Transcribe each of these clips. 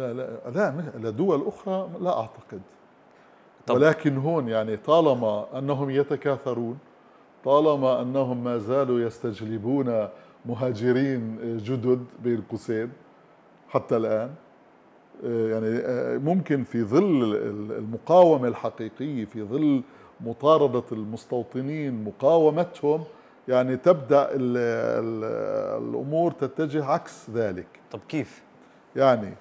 لا لا لا لدول أخرى لا أعتقد طب. ولكن هون يعني طالما أنهم يتكاثرون طالما أنهم ما زالوا يستجلبون مهاجرين جدد بين قوسين حتى الآن يعني ممكن في ظل المقاومة الحقيقية في ظل مطاردة المستوطنين مقاومتهم يعني تبدأ الأمور تتجه عكس ذلك طب كيف؟ يعني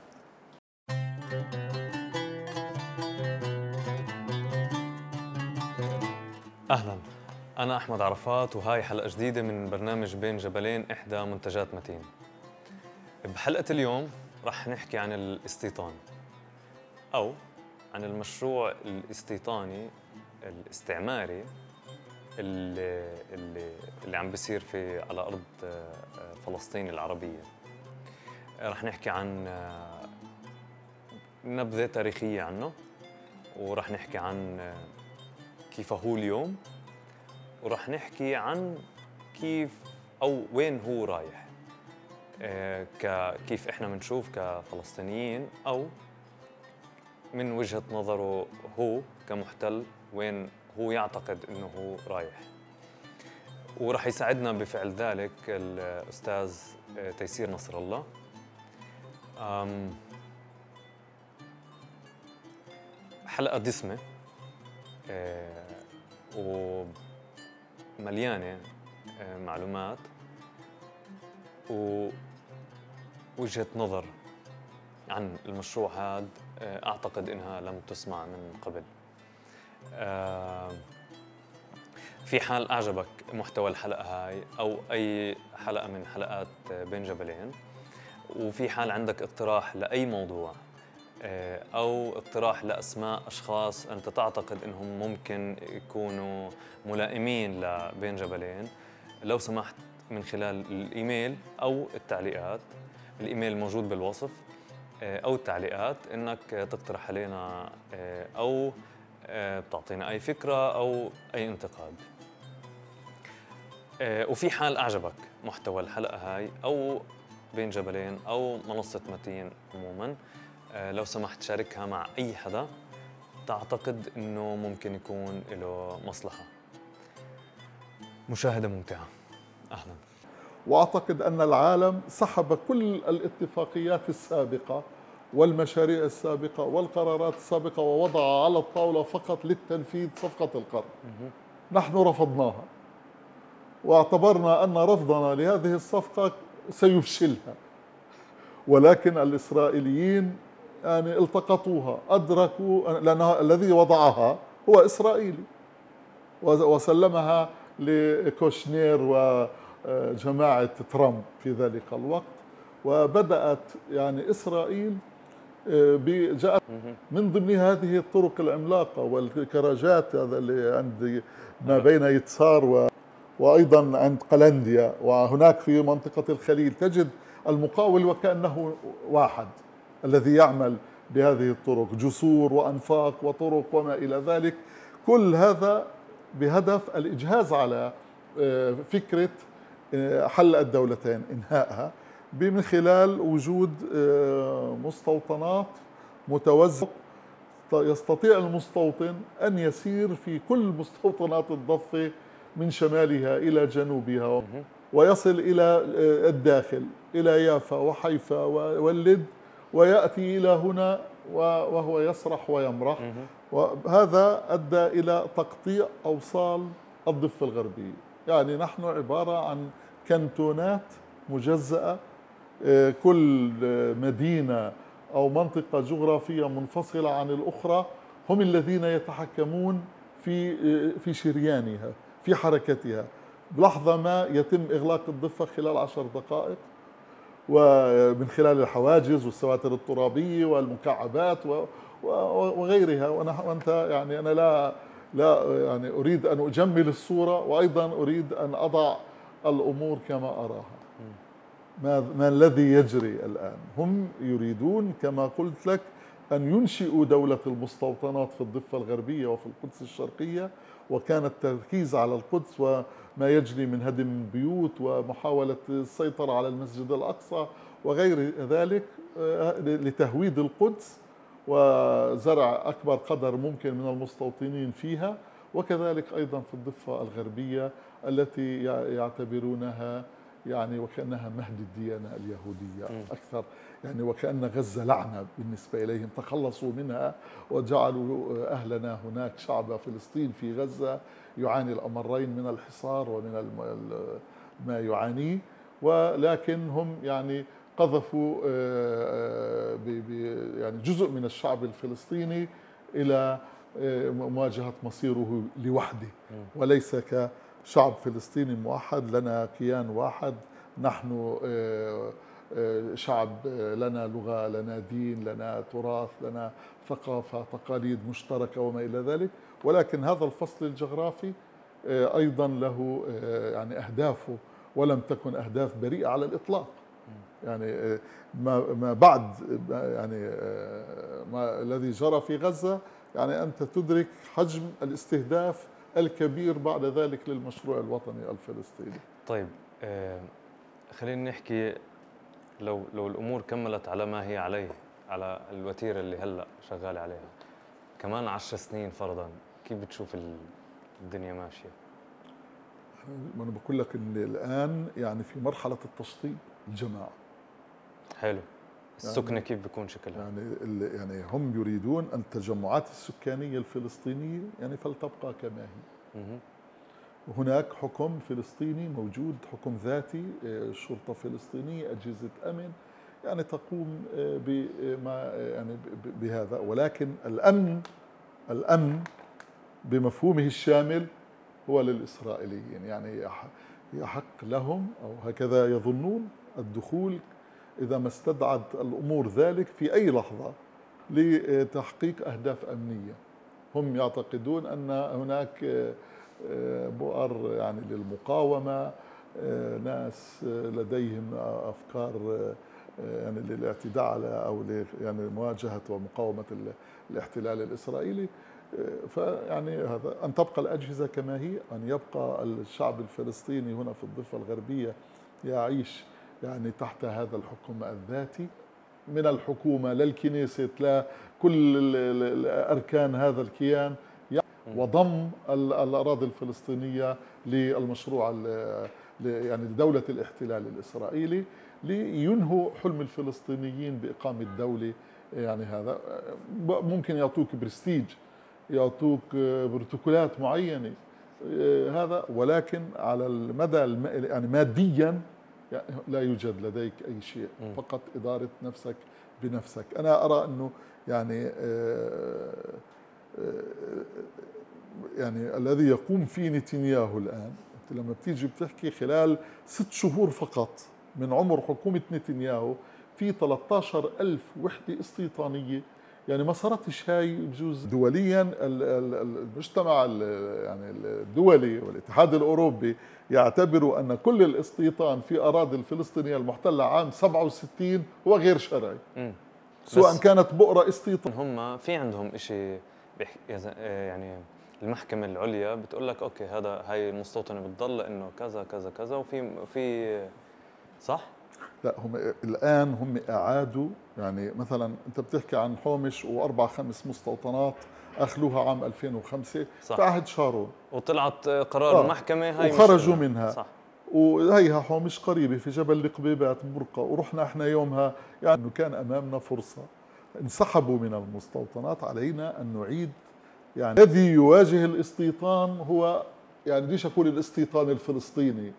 أهلا. أنا أحمد عرفات وهاي حلقة جديدة من برنامج بين جبلين إحدى منتجات متين. بحلقة اليوم رح نحكي عن الاستيطان أو عن المشروع الاستيطاني الاستعماري اللي, اللي, اللي عم بيصير في على أرض فلسطين العربية. رح نحكي عن نبذة تاريخية عنه ورح نحكي عن كيف هو اليوم ورح نحكي عن كيف أو وين هو رايح. كيف إحنا بنشوف كفلسطينيين أو من وجهة نظره هو كمحتل وين هو يعتقد إنه هو رايح. ورح يساعدنا بفعل ذلك الأستاذ تيسير نصر الله. حلقة دسمة. ومليانة معلومات ووجهه نظر عن المشروع هذا أعتقد إنها لم تسمع من قبل. في حال أعجبك محتوى الحلقة هاي أو أي حلقة من حلقات بين جبلين وفي حال عندك اقتراح لأي موضوع أو اقتراح لأسماء أشخاص أنت تعتقد أنهم ممكن يكونوا ملائمين لبين جبلين. لو سمحت من خلال الإيميل أو التعليقات الإيميل موجود بالوصف أو التعليقات أنك تقترح علينا أو بتعطينا أي فكرة أو أي انتقاد. وفي حال أعجبك محتوى الحلقة هاي أو بين جبلين أو منصة متين عموما لو سمحت شاركها مع أي حدا تعتقد إنه ممكن يكون له مصلحة. مشاهدة ممتعة. أهلا. وأعتقد أن العالم سحب كل الاتفاقيات السابقة والمشاريع السابقة والقرارات السابقة ووضع على الطاولة فقط للتنفيذ صفقة القرن نحن رفضناها. واعتبرنا أن رفضنا لهذه الصفقة سيفشلها. ولكن الإسرائيليين يعني التقطوها أدركوا لأن الذي وضعها هو إسرائيلي. وسلمها لكوشنير وجماعة ترامب في ذلك الوقت. وبدأت يعني إسرائيل جاءت من ضمن هذه الطرق العملاقة والكراجات هذا اللي عند ما بين يتسار و وأيضا عند قلنديا. وهناك في منطقة الخليل تجد المقاول وكأنه واحد. الذي يعمل بهذه الطرق جسور وأنفاق وطرق وما إلى ذلك. كل هذا بهدف الإجهاز على فكرة حل الدولتين إنهائها من خلال وجود مستوطنات متوزعة. يستطيع المستوطن أن يسير في كل مستوطنات الضفة من شمالها إلى جنوبها ويصل إلى الداخل إلى يافا وحيفا واللد ويأتي إلى هنا وهو يسرح ويمرح. وهذا أدى إلى تقطيع أوصال الضفة الغربية. يعني نحن عبارة عن كنتونات مجزأة كل مدينة أو منطقة جغرافية منفصلة عن الأخرى هم الذين يتحكمون في في شريانها في حركتها. بلحظة ما يتم إغلاق الضفة خلال عشر دقائق. ومن خلال الحواجز والسواتر الترابية والمكعبات وغيرها. وأنا وأنت يعني أنا لا لا يعني أريد أن أجمل الصورة وأيضا أريد أن أضع الأمور كما أراها. ما, ما الذي يجري الآن؟ هم يريدون كما قلت لك أن ينشئوا دولة المستوطنات في الضفة الغربية وفي القدس الشرقية وكان التركيز على القدس وما يجري من هدم بيوت ومحاولة السيطرة على المسجد الأقصى وغير ذلك آه، لتهويد القدس وزرع أكبر قدر ممكن من المستوطنين فيها وكذلك أيضا في الضفة الغربية التي يعتبرونها يعني وكأنها مهد الديانة اليهودية أكثر. يعني وكأن غزة لعنة بالنسبة إليهم تخلصوا منها وجعلوا أهلنا هناك شعب فلسطين في غزة يعاني الأمرين من الحصار ومن ما يعانيه. ولكن هم يعني قذفوا آه، آه، يعني جزء من الشعب الفلسطيني إلى آه، مواجهة مصيره لوحده. وليس كشعب فلسطيني موحد لنا كيان واحد نحن شعب لنا لغة لنا دين لنا تراث لنا ثقافة تقاليد مشتركة وما إلى ذلك. ولكن هذا الفصل الجغرافي أيضا له يعني أهدافه ولم تكن أهداف بريئة على الإطلاق. يعني ما ما بعد يعني ما الذي جرى في غزة يعني أنت تدرك حجم الاستهداف الكبير بعد ذلك للمشروع الوطني الفلسطيني. طيب خلينا نحكي لو لو الأمور كملت على ما هي عليه على الوتيرة اللي هلأ شغال عليها كمان عشر سنين فرضا كيف بتشوف الدنيا ماشية؟ أنا بقول لك إن الآن يعني في مرحلة التشطيب الجماعة حلو السكنه يعني كيف بيكون شكلها؟ يعني يعني هم يريدون التجمعات السكانية الفلسطينية يعني فلتبقى كما هي. هناك حكم فلسطيني موجود حكم ذاتي آه، شرطة فلسطينية أجهزة أمن. يعني تقوم آه، بما آه، يعني بهذا. ولكن الأمن الأمن بمفهومه الشامل هو للإسرائيليين. يعني يحق لهم أو هكذا يظنون الدخول إذا ما استدعت الأمور ذلك في أي لحظة لتحقيق أهداف أمنية. هم يعتقدون أن هناك بؤر يعني للمقاومة آه، ناس لديهم أفكار آه، يعني للاعتداء على أو يعني مواجهة ومقاومة الاحتلال الإسرائيلي. آه، فيعني هذا أن تبقى الأجهزة كما هي أن يبقى الشعب الفلسطيني هنا في الضفة الغربية يعيش يعني تحت هذا الحكم الذاتي. من الحكومة للكنيسة لكل أركان هذا الكيان وضم الأراضي الفلسطينية للمشروع يعني لدولة الاحتلال الإسرائيلي لينهوا حلم الفلسطينيين بإقامة دولة يعني هذا. ممكن يعطوك برستيج يعطوك بروتوكولات معينة هذا. ولكن على المدى يعني ماديا يعني لا يوجد لديك أي شيء فقط إدارة نفسك بنفسك. أنا أرى أنه يعني آه، يعني الذي يقوم فيه نتنياهو الآن. أنت لما بتيجي بتحكي خلال ست شهور فقط من عمر حكومة نتنياهو في 13 ألف وحدة استيطانية. يعني ما صارتش هاي بجوز دوليا المجتمع يعني الدولي والاتحاد الأوروبي يعتبروا أن كل الاستيطان في أراضي الفلسطينية المحتلة عام 67 هو غير شرعي. سواء كانت بؤرة استيطان هم في عندهم شيء يعني المحكمة العليا بتقول لك أوكي هذا هاي المستوطنة بتضل إنه كذا كذا كذا وفي في صح؟ لا هم الآن هم أعادوا يعني مثلا أنت بتحكي عن حومش وأربع خمس مستوطنات أخذوها عام 2005 صح. في عهد شارون وطلعت قرار آه. المحكمة هاي وخرجوا منها صح وهيها حومش قريبة في جبل القبيبات برقة ورحنا إحنا يومها يعني كان أمامنا فرصة انسحبوا من المستوطنات علينا أن نعيد. يعني الذي يواجه الاستيطان هو يعني ليش أقول الاستيطان الفلسطيني؟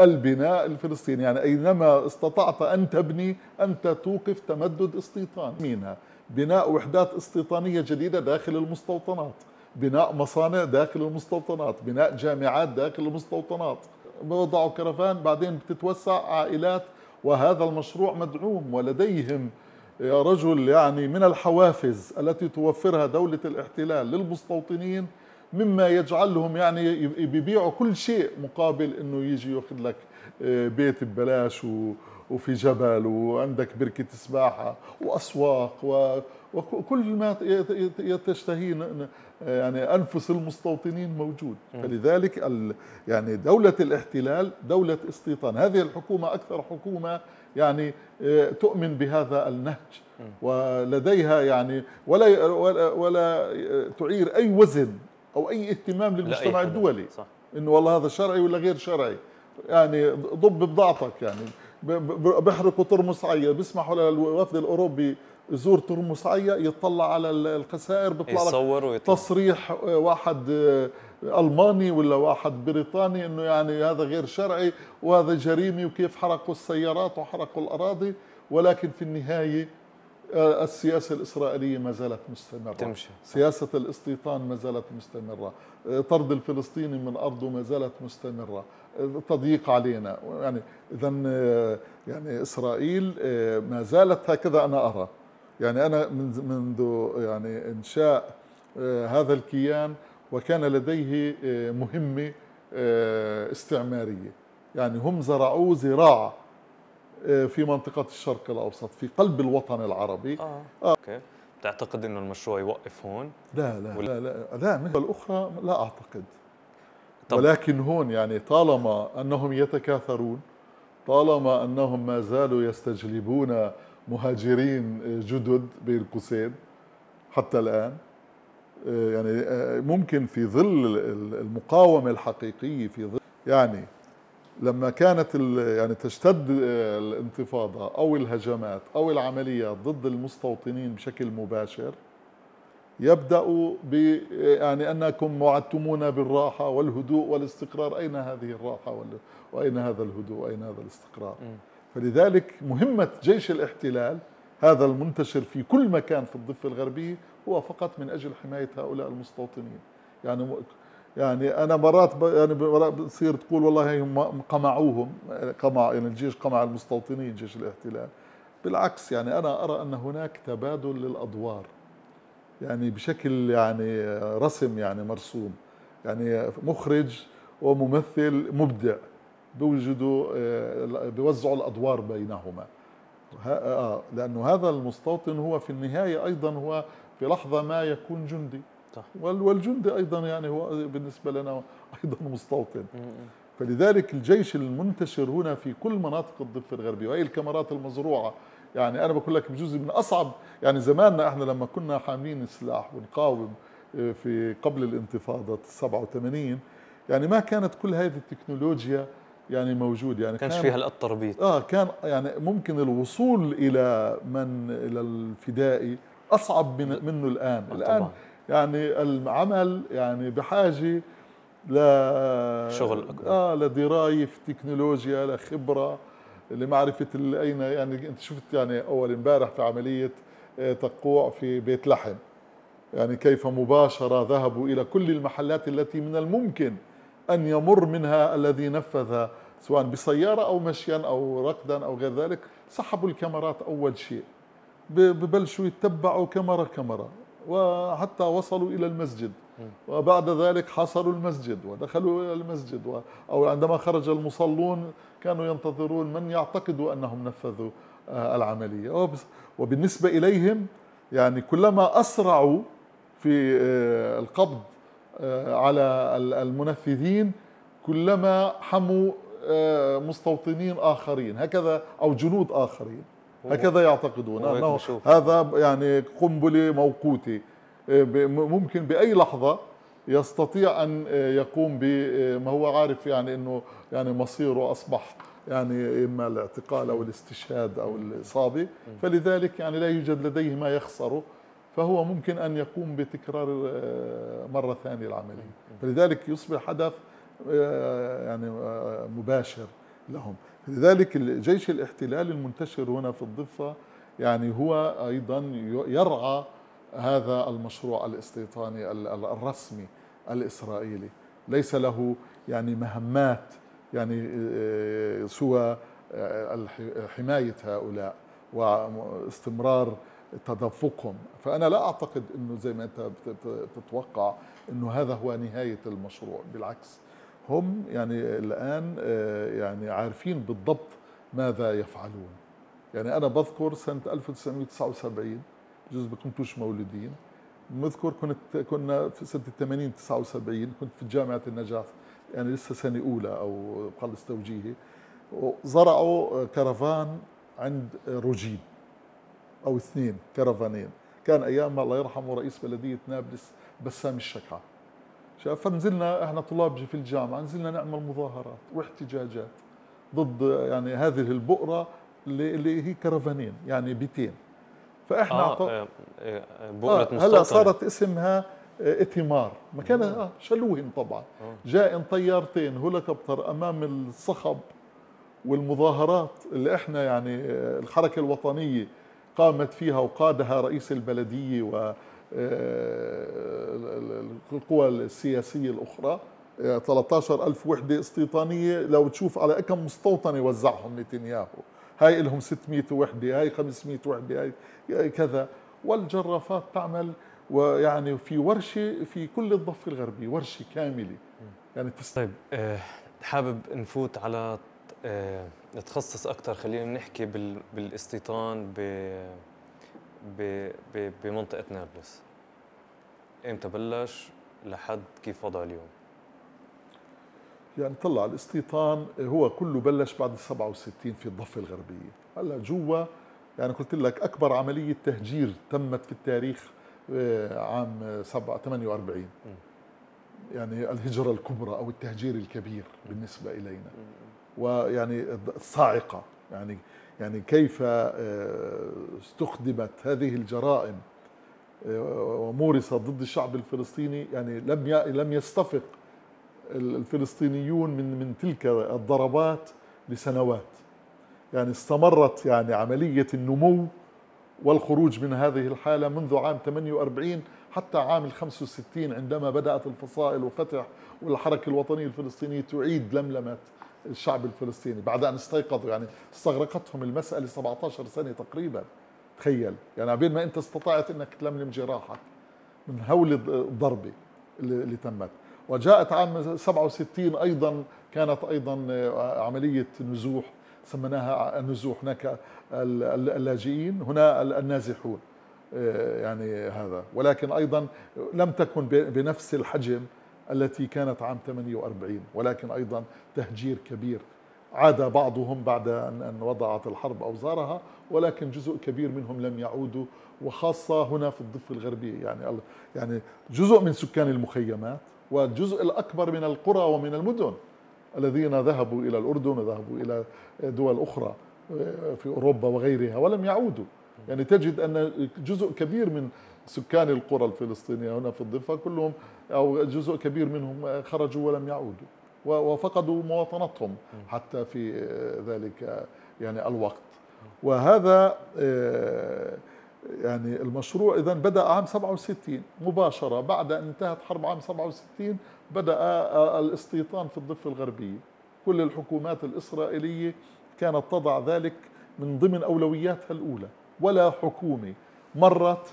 البناء الفلسطيني. يعني أينما استطعت أن تبني انت توقف تمدد استيطان منها. بناء وحدات استيطانية جديدة داخل المستوطنات. بناء مصانع داخل المستوطنات. بناء جامعات داخل المستوطنات. بوضعوا كرفان بعدين بتتوسع عائلات وهذا المشروع مدعوم ولديهم يا رجل يعني من الحوافز التي توفرها دولة الاحتلال للمستوطنين مما يجعلهم يعني بيبيعوا كل شيء مقابل إنه يجي يأخذ لك آه، بيت ببلاش وفي جبل وعندك بركة سباحة وأسواق وكل ما تشتهيه يعني أنفس المستوطنين موجود. فلذلك يعني دولة الاحتلال دولة استيطان. هذه الحكومة أكثر حكومة يعني آه، تؤمن بهذا النهج. ولديها يعني ولا ولا, ولا تعير أي وزن أو أي اهتمام للمجتمع الدولي. صح. إنه والله هذا شرعي ولا غير شرعي؟ يعني ضب بضاعتك يعني. بيحرقوا ترمس عيا بيسمحوا للوفد الأوروبي يزور ترمس عيا يطلع على الخسائر بيطلع لك تصريح واحد ألماني ولا واحد بريطاني إنه يعني هذا غير شرعي وهذا جريمي وكيف حرقوا السيارات وحرقوا الأراضي ولكن في النهاية آه، السياسة الإسرائيلية ما زالت مستمرة. تمشي. سياسة الاستيطان ما زالت مستمرة. آه، طرد الفلسطيني من أرضه ما زالت مستمرة. التضييق آه، علينا. يعني إذا يعني إسرائيل ما زالت هكذا أنا أرى. يعني أنا منذ يعني إنشاء هذا الكيان وكان لديه مهمة استعمارية يعني هم زرعوه زراعة آه، في منطقة الشرق الأوسط في قلب الوطن العربي آه. آه. أوكي تعتقد أنه المشروع يوقف هون؟ لا لا ولا لا لا, لا من الأخرى لا أعتقد طب. ولكن هون يعني طالما أنهم يتكاثرون طالما أنهم ما زالوا يستجلبون مهاجرين جدد بين قوسين حتى الآن آه، يعني آه، ممكن في ظل المقاومة الحقيقية في ظل يعني لما كانت يعني تشتد الانتفاضة أو الهجمات أو العمليات ضد المستوطنين بشكل مباشر يبدأ ب يعني أنكم وعدتمونا بالراحة والهدوء والاستقرار. أين هذه الراحة وأين هذا الهدوء؟ وأين هذا الاستقرار؟ فلذلك مهمة جيش الاحتلال هذا المنتشر في كل مكان في الضفة الغربية هو فقط من أجل حماية هؤلاء المستوطنين. يعني يعني أنا مرات يعني بصير تقول والله هم قمعوهم قمع يعني الجيش قمع المستوطنين جيش الاحتلال. بالعكس يعني أنا أرى أن هناك تبادل للأدوار. يعني بشكل يعني رسم يعني مرسوم. يعني مخرج وممثل مبدع بيوجدوا آه، بيوزعوا الأدوار بينهما. آه، لأنه هذا المستوطن هو في النهاية أيضا هو في لحظه ما يكون جندي. صح. والجندي أيضا يعني هو بالنسبة لنا أيضا مستوطن. فلذلك الجيش المنتشر هنا في كل مناطق الضفة الغربية وهي الكاميرات المزروعة. يعني أنا بقول لك بجزء من أصعب يعني زماننا إحنا لما كنا حاملين السلاح ونقاوم آه، في قبل الانتفاضة 87 يعني ما كانت كل هذه التكنولوجيا يعني موجود يعني كانش كان فيها التربيط آه كان يعني ممكن الوصول إلى من إلى الفدائي أصعب من منه الآن آه الآن طبعا. يعني العمل يعني بحاجة ل شغل أكبر. آه لدراية في التكنولوجيا لخبرة لمعرفة أين يعني أنت شفت يعني أول امبارح في عملية آه، تقوع في بيت لحم يعني كيف مباشرة ذهبوا إلى كل المحلات التي من الممكن أن يمر منها الذي نفذ سواء بسيارة أو مشيا أو ركضا أو غير ذلك سحبوا الكاميرات أول شيء ببلشوا يتبعوا كاميرا كاميرا وحتى وصلوا إلى المسجد. وبعد ذلك حاصروا المسجد ودخلوا إلى المسجد أو عندما خرج المصلون كانوا ينتظرون من يعتقدوا أنهم نفذوا آه، العملية. وبالنسبة إليهم يعني كلما أسرعوا في آه، القبض آه، على المنفذين كلما حموا مستوطنين آخرين هكذا أو جنود آخرين. هكذا يعتقدون. أنه هذا يعني قنبلة موقوتة. إيه، ممكن بأي لحظة يستطيع أن يقوم بما هو عارف يعني أنه يعني مصيره أصبح يعني إما الاعتقال أو الاستشهاد أو الإصابة. فلذلك يعني لا يوجد لديه ما يخسره. فهو ممكن أن يقوم بتكرار مرة ثانية العملية. فلذلك يصبح حدث يعني آه، مباشر. لهم. لذلك جيش الاحتلال المنتشر هنا في الضفة يعني هو أيضا يرعى هذا المشروع الاستيطاني الرسمي الإسرائيلي. ليس له يعني مهمات يعني آه، سوى آه، حماية هؤلاء واستمرار تدفقهم. فأنا لا أعتقد أنه زي ما أنت تتوقع أنه هذا هو نهاية المشروع. بالعكس هم يعني الآن آه، يعني عارفين بالضبط ماذا يفعلون. يعني أنا بذكر سنة 1979 جزء ما كنتوش مولودين. بذكر كنت كنا في سنة 80 79 كنت في جامعة النجاة يعني لسه سنة أولى أو خلص توجيهي زرعوا كرفان عند روجين أو اثنين كرفانين. كان أيام الله يرحمه رئيس بلدية نابلس بسام الشكعة. فنزلنا إحنا طلاب في الجامعة نزلنا نعمل مظاهرات واحتجاجات ضد يعني هذه البؤرة اللي هي كرفانين يعني بيتين. فإحنا آه آه, آه، بؤرة آه هلا صارت اسمها آه، اتمار مكانها آه شلوهن طبعا. جاء طيارتين هليكوبتر أمام الصخب والمظاهرات اللي إحنا يعني الحركة الوطنية قامت فيها وقادها رئيس البلدية و القوى السياسية الأخرى. 13 ألف وحدة استيطانية. لو تشوف على كم مستوطنة وزعهم نتنياهو. هاي لهم 600 وحدة هاي 500 وحدة هاي كذا. والجرافات تعمل ويعني في ورشة في كل الضفة الغربية ورشة كاملة. يعني طيب آه، حابب نفوت على آه، نتخصص أكثر خلينا نحكي بالإستيطان بمنطقة نابلس. إمتى بلش؟ لحد كيف وضعه اليوم؟ يعني طلع الاستيطان هو كله بلش بعد 67 في الضفة الغربية. هلأ جوا يعني قلت لك أكبر عملية تهجير تمت في التاريخ آه، عام 48 يعني الهجرة الكبرى أو التهجير الكبير بالنسبة إلينا. ويعني الصاعقة. يعني يعني كيف آه، استخدمت هذه الجرائم آه، ومورست ضد الشعب الفلسطيني. يعني لم لم يستفق الفلسطينيون من من تلك الضربات لسنوات. يعني استمرت يعني عملية النمو والخروج من هذه الحالة منذ عام 48 حتى عام ال 65 عندما بدأت الفصائل وفتح والحركة الوطنية الفلسطينية تعيد لملمة الشعب الفلسطيني بعد أن استيقظوا يعني استغرقتهم المسألة 17 سنة تقريبا. تخيل يعني بين ما أنت استطعت أنك تلملم جراحك من هول الضربة اللي تمت. وجاءت عام 67 أيضا كانت أيضا آه، عملية نزوح سميناها النزوح هناك اللاجئين هنا النازحون آه، يعني هذا. ولكن أيضا لم تكن بنفس الحجم التي كانت عام 48 ولكن أيضا تهجير كبير. عاد بعضهم بعد ان وضعت الحرب أوزارها ولكن جزء كبير منهم لم يعودوا وخاصة هنا في الضفة الغربية. يعني يعني جزء من سكان المخيمات والجزء الأكبر من القرى ومن المدن الذين ذهبوا إلى الأردن وذهبوا إلى دول أخرى في أوروبا وغيرها ولم يعودوا. يعني تجد أن جزء كبير من سكان القرى الفلسطينية هنا في الضفة كلهم أو جزء كبير منهم خرجوا ولم يعودوا وفقدوا مواطنتهم حتى في ذلك يعني الوقت. وهذا آه، يعني المشروع إذا بدأ عام 67 مباشرة. بعد ان انتهت حرب عام 67 بدأ الاستيطان في الضفة الغربية. كل الحكومات الإسرائيلية كانت تضع ذلك من ضمن أولوياتها الأولى. ولا حكومة مرت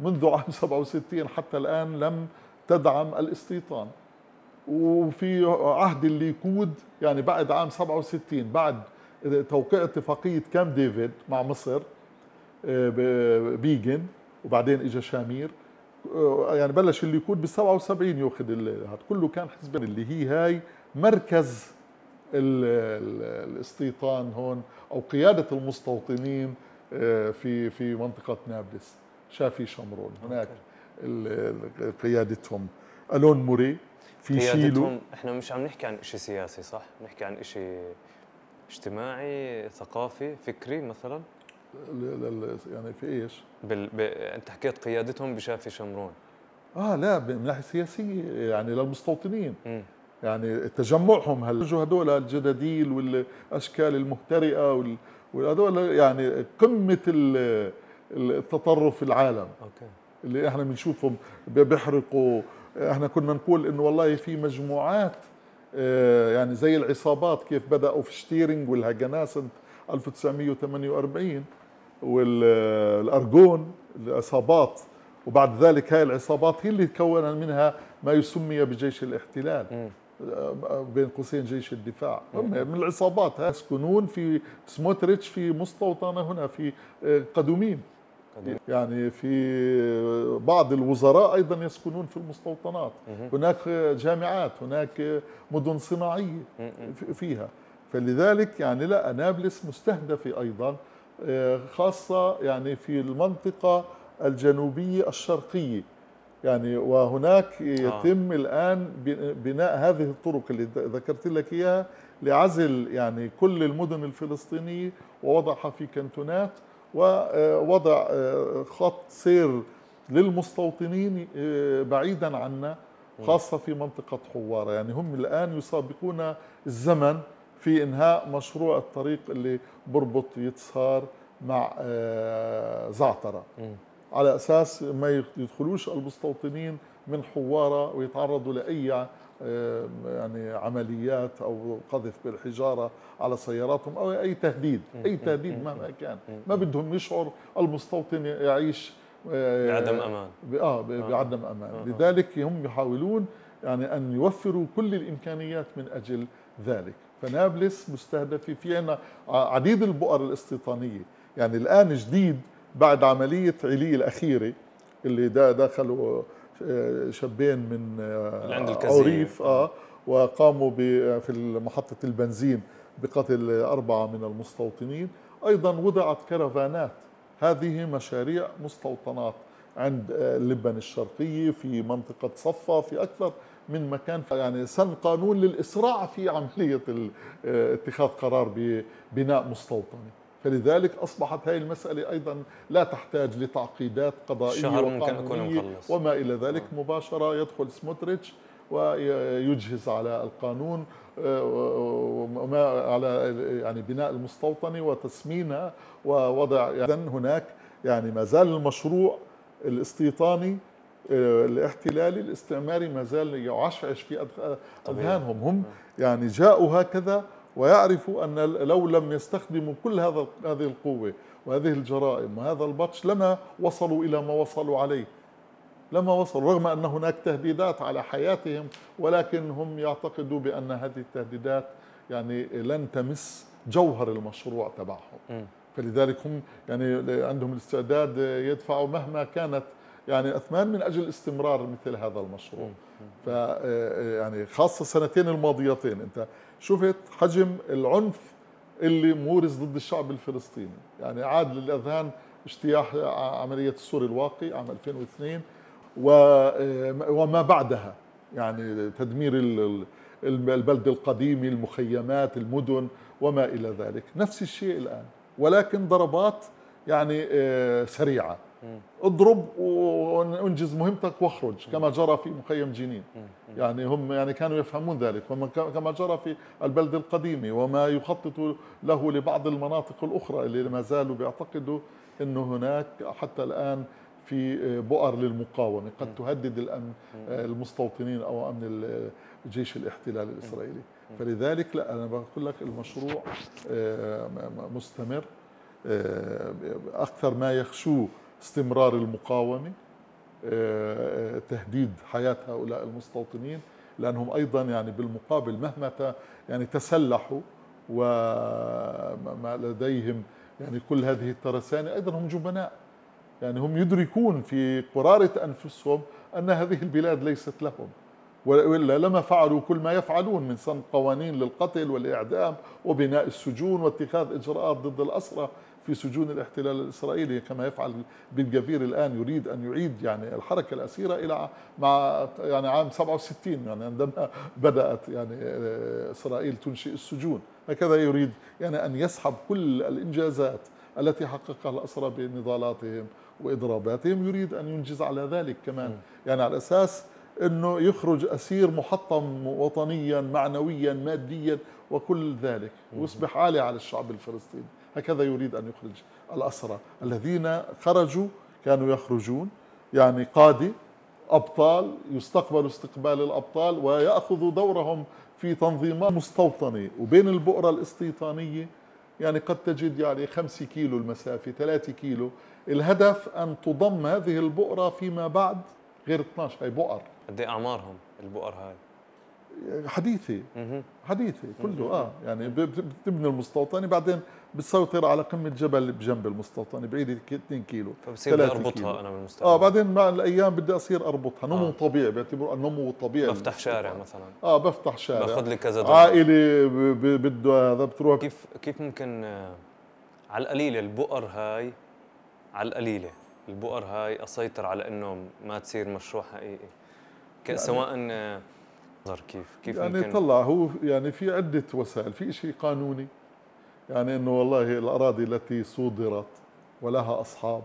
منذ عام 67 حتى الآن لم تدعم الاستيطان. وفي عهد الليكود يعني بعد عام 67 بعد توقيع اتفاقية كام ديفيد مع مصر بيجن وبعدين اجى شامير آه، يعني بلش اللي يكون بال 77 ياخذ هذا كله كان حزب اللي هي هاي مركز الاستيطان هون أو قيادة المستوطنين آه، في في منطقة نابلس. شافي شمرون. هناك قيادتهم. ألون موري في شيلو. إحنا مش عم نحكي عن شيء سياسي صح؟ نحكي عن شيء اجتماعي ثقافي فكري مثلا؟ يعني في إيش؟ بال... ب... أنت حكيت قيادتهم بشافي شمرون. آه لا من ناحية سياسية يعني للمستوطنين. م. يعني تجمعهم هل هدول الجدايل والأشكال المهترئة وال... وهدول يعني قمة التطرف في العالم. okay. اللي إحنا بنشوفهم بيحرقوا. إحنا كنا نقول إنه والله في مجموعات آه، يعني زي العصابات كيف بدأوا في شتيرن والهاجاناه سنة 1948 والارجون العصابات. وبعد ذلك هاي العصابات هي اللي تكون منها ما يسمي بجيش الاحتلال. بين قوسين جيش الدفاع. هم من العصابات. يسكنون في سموتريتش في مستوطنة هنا في قدومين. يعني في بعض الوزراء أيضا يسكنون في المستوطنات. هناك جامعات هناك مدن صناعية فيها. فلذلك يعني لا نابلس مستهدفة أيضا آه، خاصة يعني في المنطقة الجنوبية الشرقية. يعني وهناك آه. يتم آه. الان بناء هذه الطرق اللي ذكرت لك إياها لعزل يعني كل المدن الفلسطينية ووضعها في كنتونات ووضع آه، خط سير للمستوطنين آه، بعيدا عنا خاصة في منطقة حوارة. يعني هم الآن يسابقون الزمن في إنهاء مشروع الطريق اللي بربط يتصار مع آه، زعترة. على أساس ما يدخلوش المستوطنين من حوارة ويتعرضوا لأي يعني عمليات أو قذف بالحجارة على سياراتهم أو أي تهديد أي تهديد مهما كان. ما بدهم يشعر المستوطن يعيش آه، بعدم أمان. آه, آه. بعدم أمان. آه. لذلك هم يحاولون يعني أن يوفروا كل الإمكانيات من أجل ذلك. فنابلس مستهدفه في عندنا عديد البؤر الاستيطانية. يعني الآن جديد بعد عملية علي الأخيرة اللي دخلوا شابين من اللي عند عريف آه وقاموا في محطة البنزين بقتل أربعة من المستوطنين. أيضا وضعت كرفانات هذه مشاريع مستوطنات عند اللبن الشرقية في منطقة صفا في أكثر من مكان. يعني سن قانون للإسراع في عملية اتخاذ قرار ببناء مستوطنة فلذلك أصبحت هذه المسألة أيضا لا تحتاج لتعقيدات قضائية وقانونية وما إلى ذلك. آه. مباشرة يدخل سموتريتش ويجهز على القانون آه، وما على يعني بناء المستوطنه وتسمينها ووضع يعني هناك. يعني ما زال المشروع الاستيطاني آه، الاحتلالي الاستعماري ما زال يعشعش في أذهانهم. هم يعني جاءوا هكذا ويعرفوا أن لو لم يستخدموا كل هذا هذه القوة وهذه الجرائم وهذا البطش لما وصلوا إلى ما وصلوا عليه. لما وصلوا رغم أن هناك تهديدات على حياتهم ولكن هم يعتقدوا بأن هذه التهديدات يعني لن تمس جوهر المشروع تبعهم. فلذلك هم يعني عندهم الاستعداد يدفعوا مهما كانت يعني أثمان من أجل استمرار مثل هذا المشروع. ف يعني خاصة السنتين الماضيتين أنت شفت حجم العنف اللي مورس ضد الشعب الفلسطيني. يعني عاد للأذهان اجتياح عملية السوري الواقي عام 2002 وما بعدها. يعني تدمير البلد القديمي المخيمات المدن وما إلى ذلك. نفس الشيء الآن. ولكن ضربات يعني آه، سريعة. اضرب وانجز مهمتك واخرج كما جرى في مخيم جنين. يعني هم يعني كانوا يفهمون ذلك. كما جرى في البلد القديمة وما يخطط له لبعض المناطق الأخرى اللي ما زالوا بيعتقدوا أنه هناك حتى الآن في بؤر للمقاومة. قد تهدد الأمن المستوطنين أو أمن الجيش الاحتلال الإسرائيلي. فلذلك لا أنا بقول لك المشروع آه، مستمر آه، أكثر ما يخشوه استمرار المقاومة. آه، تهديد حياة هؤلاء المستوطنين لأنهم أيضا يعني بالمقابل مهما يعني تسلحوا وما لديهم يعني كل هذه الترسانة أيضا هم جبناء. يعني هم يدركون في قرارة أنفسهم أن هذه البلاد ليست لهم وإلا لما فعلوا كل ما يفعلون من سن قوانين للقتل والإعدام وبناء السجون واتخاذ إجراءات ضد الأسرى. في سجون الاحتلال الإسرائيلي كما يفعل بن جفير الآن يريد أن يعيد يعني الحركة الأسيرة إلى مع يعني عام 67 يعني عندما بدأت يعني إسرائيل تنشئ السجون. هكذا يريد يعني أن يسحب كل الإنجازات التي حققها الأسرى بنضالاتهم وإضراباتهم. يريد أن ينجز على ذلك كمان. يعني على أساس إنه يخرج أسير محطم وطنيا معنويا ماديا وكل ذلك. ويصبح عالي على الشعب الفلسطيني. هكذا يريد أن يخرج الأسرى. الذين خرجوا كانوا يخرجون يعني قادة أبطال يستقبلوا استقبال الأبطال ويأخذوا دورهم في تنظيمات مستوطنة وبين البؤرة الاستيطانية يعني قد تجد يعني خمسة كيلو المسافة ثلاثة كيلو. الهدف أن تضم هذه البؤرة فيما بعد غير 12 هي بؤر. قد إيه أعمارهم البؤر هاي؟ حديثه حديثه كله آه يعني بتبني المستوطنه بعدين بتسيطر على قمة جبل بجنب المستوطنه بعيده 2 كيلو فبصير أربطها أنا بالمستوطنه آه بعدين مع الأيام بدي أصير أربطها نمو آه. طبيعي بيعتبروا النمو الطبيعي بفتح شارع مثلا. آه بفتح شارع. باخذ لي كذا عائلة بده هذا بتروح كيف كيف ممكن آه على القليلة البؤر هاي على القليلة. البؤر هاي أسيطر على إنه ما تصير مشروع حقيقي. يعني سواء آه، كيف كيف يعني ممكن؟ طلع هو يعني في عدة وسائل في شيء قانوني. يعني إنه والله الأراضي التي صودرت ولها أصحاب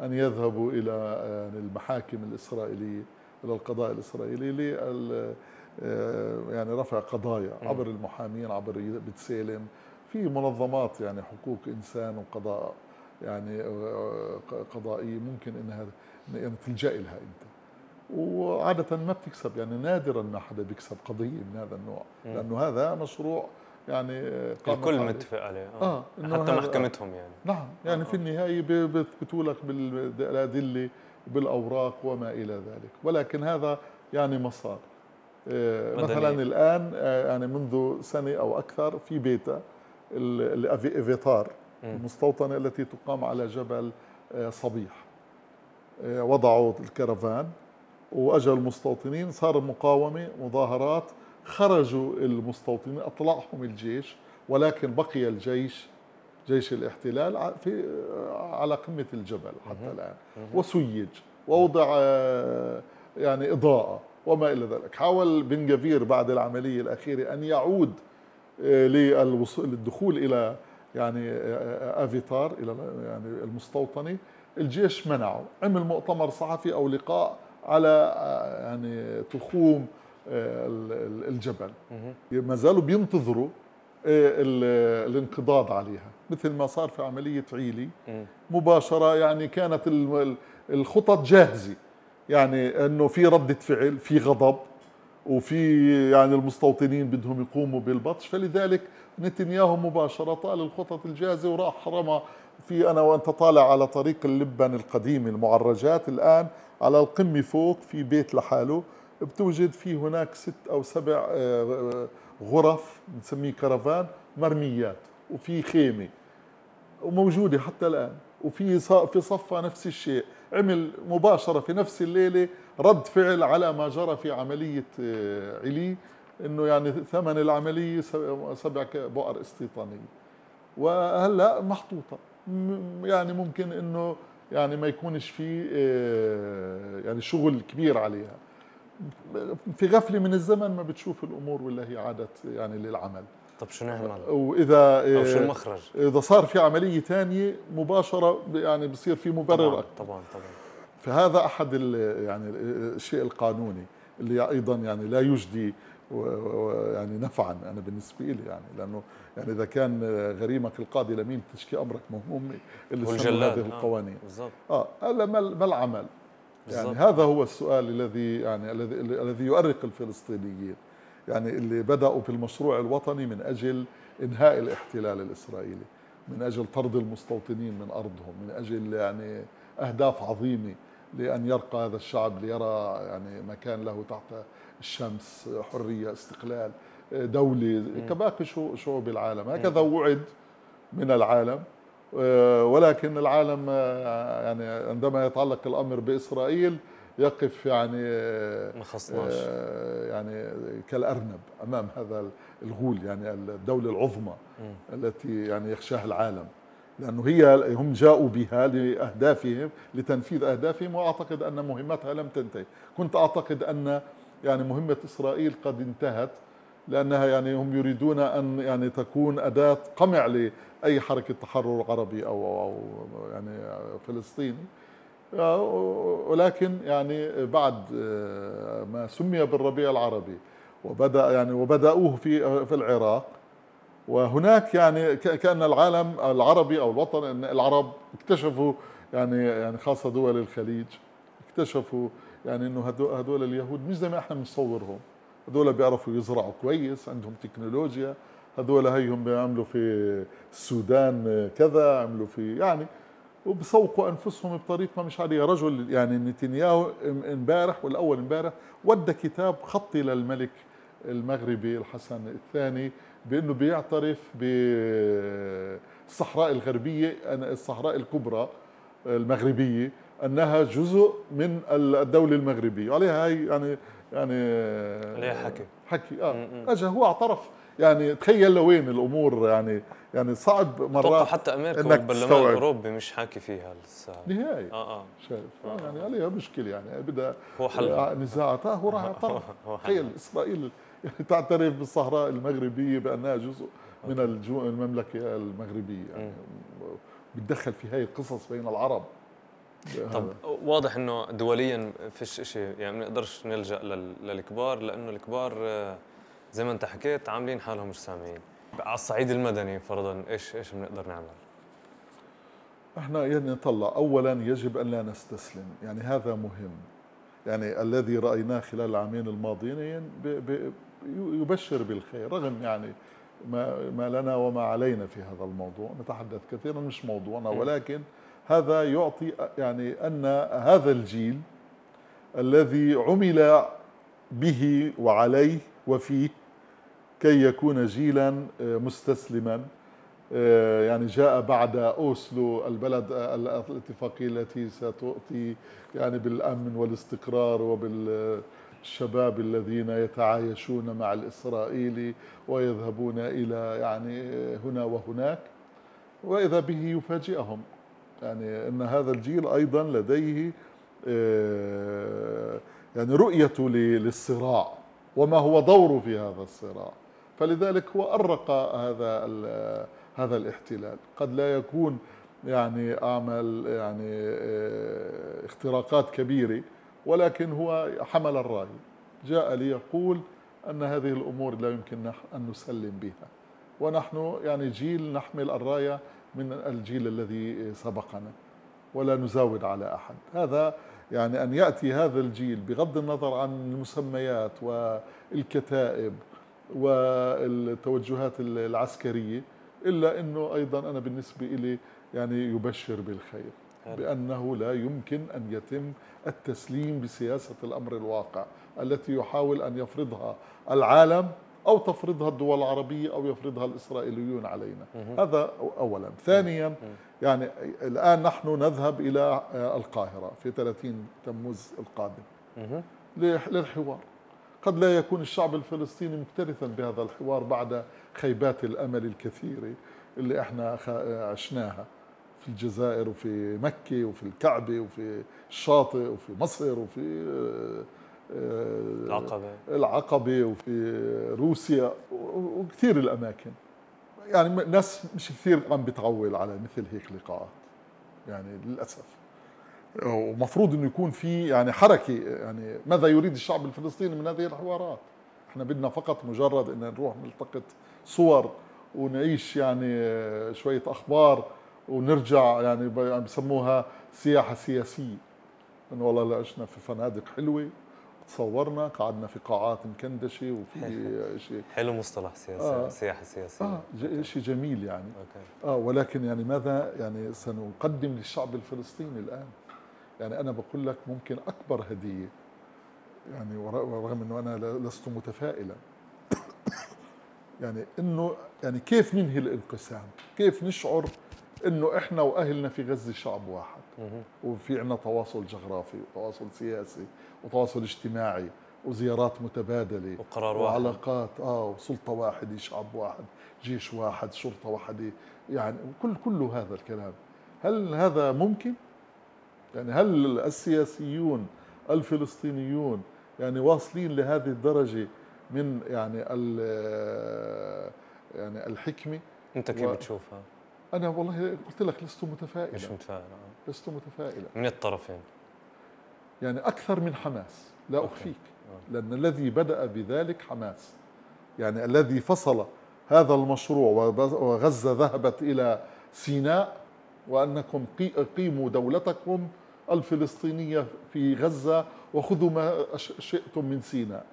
أن يذهبوا إلى يعني المحاكم الإسرائيلية إلى القضاء الإسرائيلي لل آه، يعني رفع قضايا عبر المحامين عبر بتسالم في منظمات يعني حقوق إنسان وقضاء يعني آه، قضائية ممكن إنها يعني تلجأ لها أنت. وعادة ما بتكسب يعني نادرا ما حدا بيكسب قضية من هذا النوع. لأنه هذا مشروع يعني الكل متفق عليه آه, آه حتى محكمتهم يعني. نعم يعني آه. في النهاية بيثبتوا لك بالأدلة وبالاوراق وما إلى ذلك. ولكن هذا يعني مسار آه مثلا الآن آه يعني منذ سنة أو أكثر في بيتا الافيتار المستوطنة التي تقام على جبل آه، صبيح. وضعوا الكرفان واجى المستوطنين صار مقاومة مظاهرات خرجوا المستوطنين أطلعهم الجيش ولكن بقي الجيش جيش الاحتلال في على قمة الجبل حتى الآن. وسيج ووضع آه، يعني إضاءة وما إلى ذلك. حاول بن جفير بعد العملية الأخيرة أن يعود آه، للدخول إلى يعني آه، آفيتار إلى يعني المستوطنة. الجيش منعه. عمل مؤتمر صحفي أو لقاء على يعني تخوم الجبل. ما زالوا بينتظروا آه، الانقضاض عليها. مثل ما صار في عملية عيلي. مباشرة يعني كانت الخطط جاهزة. يعني إنه في ردة فعل في غضب وفي يعني المستوطنين بدهم يقوموا بالبطش. فلذلك نتنياهو مباشرة طال الخطط الجاهزة وراح رمى في أنا وأنت طالع على طريق اللبن القديم المعرجات الآن على القمة فوق في بيت لحاله. بتوجد في هناك ست أو سبع آه، غرف نسميه كرفان مرميات وفي خيمة وموجودة حتى الآن وفي في صفة نفس الشيء. عمل مباشرة في نفس الليلة رد فعل على ما جرى في عملية آه، علي إنه يعني ثمن العملية سبع بؤر استيطانية. وهلأ محطوطة. يعني ممكن إنه يعني ما يكونش في آه، يعني شغل كبير عليها. في غفلة من الزمن ما بتشوف الأمور ولا هي عادت يعني للعمل. طب شو نعمل؟ وإذا أو شو المخرج؟ إذا صار في عملية ثانية مباشرة يعني بصير في مبرر طبعا طبعا طبعا. فهذا أحد يعني الشيء القانوني اللي أيضا يعني لا يجدي يعني نفعا أنا بالنسبة لي يعني. لأنه يعني إذا كان غريمك القاضي لمين تشكي أمرك مهم اللي هذه آه، القوانين بالضبط. آه هذا ما العمل. يعني هذا هو السؤال الذي يعني الذي الذي يؤرق الفلسطينيين يعني اللي بدأوا في المشروع الوطني من أجل إنهاء الاحتلال الإسرائيلي من أجل طرد المستوطنين من أرضهم من أجل يعني أهداف عظيمة لأن يرقى هذا الشعب ليرى يعني مكان له تحت الشمس حرية استقلال دولة كباقي شعوب العالم. هكذا وعد من العالم. ولكن العالم آه، يعني عندما يتعلق الأمر بإسرائيل يقف يعني ما خصناش. آه، يعني كالأرنب أمام هذا الغول يعني الدولة العظمى م. التي يعني يخشاها العالم. لأنه هي هم جاءوا بها لأهدافهم لتنفيذ أهدافهم وأعتقد أن مهمتها لم تنتهي. كنت أعتقد أن يعني مهمة إسرائيل قد انتهت لأنها يعني هم يريدون أن يعني تكون أداة قمع لأي حركة تحرر عربي أو أو يعني فلسطيني. ولكن يعني بعد ما سمي بالربيع العربي وبدأ يعني وبدأوه في في العراق وهناك يعني كأن العالم العربي أو الوطن العرب اكتشفوا يعني يعني خاصة دول الخليج اكتشفوا يعني إنه هدول اليهود مش زي ما إحنا بنصورهم. هذول بيعرفوا يزرعوا كويس عندهم تكنولوجيا. هذول هيهم بيعملوا في السودان كذا عملوا في يعني وبسوقوا أنفسهم بطريقة مش عادية. رجل يعني نتنياهو امبارح والأول امبارح ودى كتاب خطي للملك المغربي الحسن الثاني بأنه بيعترف بالصحراء الغربية الصحراء الكبرى المغربية أنها جزء من الدولة المغربية. وعليها هاي يعني يعني عليها حكي. حكي آه. اجى هو اعترف. يعني تخيل لوين الأمور يعني يعني صعب مرات حتى أمريكا والبرلمان الاوروبي مش حاكي فيها لسه. نهائي. آه آه. شايف. آه يعني عليها مشكلة يعني بدها هو حل. نزاعات آه هو راح يعترف تخيل إسرائيل تعترف بالصحراء المغربية بأنها جزء من المملكة المغربية. يعني بتدخل في هاي القصص بين العرب. طب واضح إنه دوليا فيش شيء يعني ما نقدرش نلجأ للكبار لأنه الكبار آه، زي ما أنت حكيت عاملين حالهم مش سامعين. على الصعيد المدني فرضا إيش إيش بنقدر نعمل؟ إحنا يعني نطلع اولا يجب أن لا نستسلم. يعني هذا مهم. يعني الذي رأيناه خلال العامين الماضيين يبشر بالخير رغم يعني ما ما لنا وما علينا في هذا الموضوع. نتحدث كثيرا مش موضوعنا ولكن هذا يعطي يعني أن هذا الجيل الذي عمل به وعليه وفيه كي يكون جيلا آه، مستسلما آه، يعني جاء بعد أوسلو البلد آه، الاتفاقية التي ستؤتي يعني بالأمن والاستقرار وبالشباب الذين يتعايشون مع الإسرائيلي ويذهبون إلى يعني هنا وهناك وإذا به يفاجئهم. يعني إن هذا الجيل أيضا لديه يعني رؤيته للصراع وما هو دوره في هذا الصراع. فلذلك هو أرق هذا هذا الاحتلال. قد لا يكون يعني أعمل يعني آه، اختراقات كبيرة ولكن هو حمل الراية جاء ليقول أن هذه الأمور لا يمكن أن نسلم بها. ونحن يعني جيل نحمل الراية من الجيل الذي سبقنا ولا نزاود على أحد. هذا يعني أن يأتي هذا الجيل بغض النظر عن المسميات والكتائب والتوجهات العسكرية إلا أنه أيضا أنا بالنسبة إلي يعني يبشر بالخير بأنه لا يمكن أن يتم التسليم بسياسة الأمر الواقع التي يحاول أن يفرضها العالم أو تفرضها الدول العربية أو يفرضها الإسرائيليون علينا. هذا أولا. ثانيا يعني الآن نحن نذهب إلى القاهرة في 30 تموز القادم. للحوار. قد لا يكون الشعب الفلسطيني مكترثا بهذا الحوار بعد خيبات الأمل الكثيره اللي إحنا عشناها في الجزائر وفي مكة وفي الكعبة وفي الشاطئ وفي مصر وفي آه، العقبة. العقبة وفي روسيا وكثير الأماكن. يعني ناس مش كثير عم بتعول على مثل هيك لقاءات يعني للأسف. ومفروض إنه يكون في يعني حركة يعني ماذا يريد الشعب الفلسطيني من هذه الحوارات؟ إحنا بدنا فقط مجرد إن نروح نلتقط صور ونعيش يعني شوية أخبار ونرجع يعني بسموها سياحة سياسية. إنه والله عشنا في فنادق حلوة. تصورنا قعدنا في قاعات مكندشه وفي شيء حلو مصطلح سياسي آه. سياحه سياسيه آه شيء جميل يعني. أوكي. آه ولكن يعني ماذا يعني سنقدم للشعب الفلسطيني الآن؟ يعني أنا بقول لك ممكن أكبر هدية يعني ورغم أنه أنا لست متفائلا. يعني أنه يعني كيف ننهي الانقسام؟ كيف نشعر أنه إحنا وأهلنا في غزة شعب واحد؟ وفي عنا تواصل جغرافي وتواصل سياسي وتواصل اجتماعي وزيارات متبادلة وقرار واحد وعلاقات آه وسلطة واحدة شعب واحد جيش واحد شرطة واحدة يعني كل كل هذا الكلام هل هذا ممكن؟ يعني هل السياسيون الفلسطينيون يعني واصلين لهذه الدرجة من يعني يعني الحكمة أنت كيف و... بتشوفها؟ أنا والله قلت لك لست متفائلا مش متفائل. لست متفائلا من الطرفين. يعني أكثر من حماس. لا أخفيك. آه. لأن الذي بدأ بذلك حماس. يعني الذي فصل هذا المشروع وغزة ذهبت إلى سيناء وأنكم قيموا دولتكم الفلسطينية في غزة وخذوا ما شئتم من سيناء.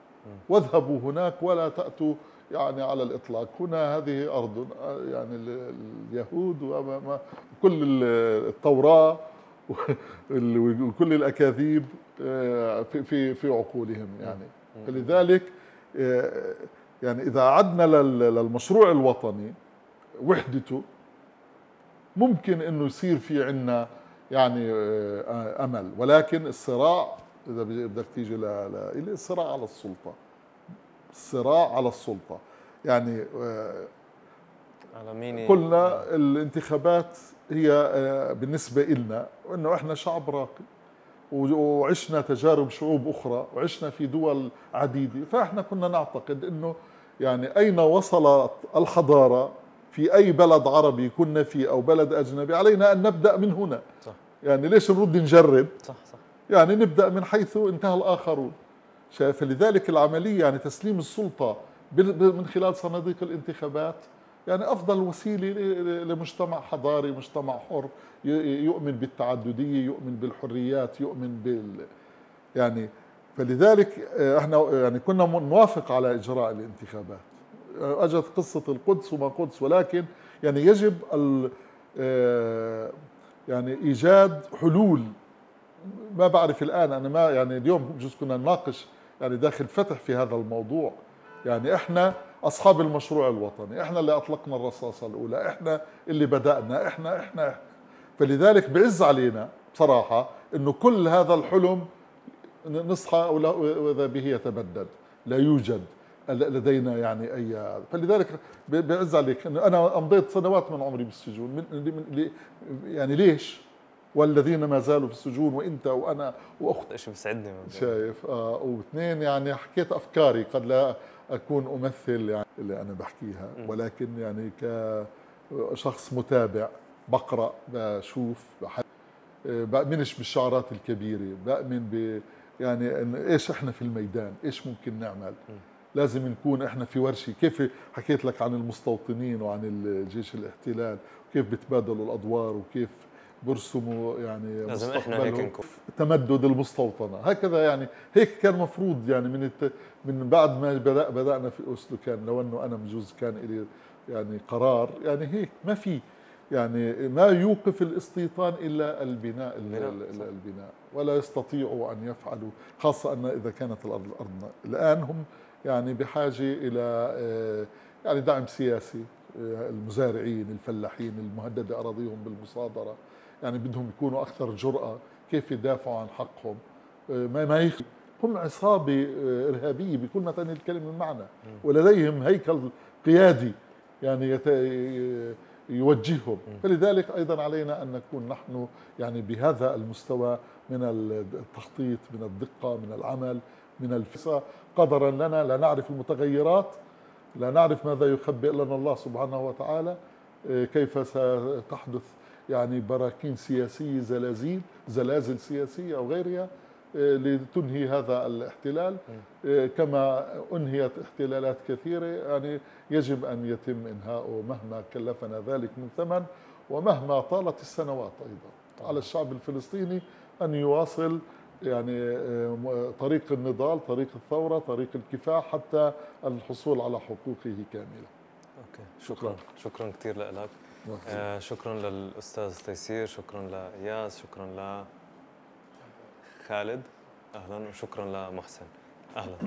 واذهبوا هناك ولا تأتوا يعني على الإطلاق. هنا هذه أرض يعني اليهود وكل التوراة وكل الأكاذيب آه، في في في عقولهم يعني. فلذلك آه، يعني إذا عدنا للمشروع الوطني وحدته ممكن إنه يصير في عنا يعني آه، أمل. ولكن الصراع إذا بدك تيجي ل الصراع على السلطة. الصراع على السلطة. يعني آه، على مين؟ قلنا الانتخابات هي آه، بالنسبة لنا إنه إحنا شعب راقي وعشنا تجارب شعوب أخرى وعشنا في دول عديدة. فإحنا كنا نعتقد إنه يعني أين وصلت الحضارة؟ في أي بلد عربي كنا فيه أو بلد أجنبي؟ علينا أن نبدأ من هنا. صح. يعني ليش نرد نجرب؟ صح صح. يعني نبدأ من حيث انتهى الآخرون. فلذلك العملية يعني تسليم السلطة من خلال صناديق الانتخابات يعني أفضل وسيلة لمجتمع حضاري مجتمع حر يؤمن بالتعددية يؤمن بالحريات يؤمن بال يعني فلذلك آه، إحنا يعني كنا نوافق على إجراء الانتخابات. أجت قصة القدس وما قدس ولكن يعني يجب آه، يعني إيجاد حلول. ما بعرف الآن أنا ما يعني اليوم بجوز كنا نناقش يعني داخل فتح في هذا الموضوع يعني إحنا أصحاب المشروع الوطني إحنا اللي أطلقنا الرصاصه الأولى إحنا اللي بدأنا إحنا إحنا, إحنا. فلذلك بعز علينا بصراحة إنه كل هذا الحلم نصحى وإذا به يتبدد لا يوجد لدينا يعني أي فلذلك بعز عليك انه أنا أمضيت سنوات من عمري بالسجون من يعني ليش؟ والذين ما زالوا في السجون وإنت وأنا وأخت. شيء بيسعدني شايف آه واثنين يعني حكيت أفكاري قد لا أكون أمثل يعني اللي أنا بحكيها ولكن يعني كشخص متابع بقرأ بشوف بحب آه، بأمنش بالشعارات الكبيرة بأمن ب يعني إن إيش إحنا في الميدان إيش ممكن نعمل؟ لازم نكون إحنا في ورشة. كيف حكيت لك عن المستوطنين وعن الجيش الاحتلال وكيف بتبادلوا الأدوار وكيف برسموا يعني لازم إحنا هيك نكون. تمدد المستوطنة. هكذا يعني هيك كان مفروض يعني من الت... من بعد ما بدأ بدأنا في أوسلو كان لو أنه أنا بجوز كان لي يعني قرار يعني هيك ما في يعني ما يوقف الاستيطان إلا البناء البناء. ولا يستطيعوا أن يفعلوا خاصة أن إذا كانت الأرض ارضنا الآن هم يعني بحاجة إلى آه، يعني دعم سياسي آه، المزارعين الفلاحين المهددة أراضيهم بالمصادرة. يعني بدهم يكونوا أكثر جرأة كيف يدافعوا عن حقهم آه، ما ما هم عصابة إرهابية بكل ما تعني الكلمة المعنى ولديهم هيكل قيادي يعني يت... يوجههم. فلذلك أيضا علينا أن نكون نحن يعني بهذا المستوى من التخطيط من الدقة من العمل من الفسا قدرا لنا لا نعرف المتغيرات لا نعرف ماذا يخبئ لنا الله سبحانه وتعالى كيف ستحدث يعني براكين سياسية زلازل زلازل سياسية أو غيرها إيه، لتنهي هذا الاحتلال. إيه، كما أنهيت احتلالات كثيرة يعني يجب أن يتم إنهاؤه مهما كلفنا ذلك من ثمن ومهما طالت السنوات أيضا. على الشعب الفلسطيني أن يواصل يعني آه، طريق النضال طريق الثورة طريق الكفاح حتى الحصول على حقوقه كاملة. أوكي. شكرا. شكرا كثير لك. آه شكرا للأستاذ تيسير شكرا لإياس شكرا ل خالد. أهلا وشكرا لمحسن. أهلا.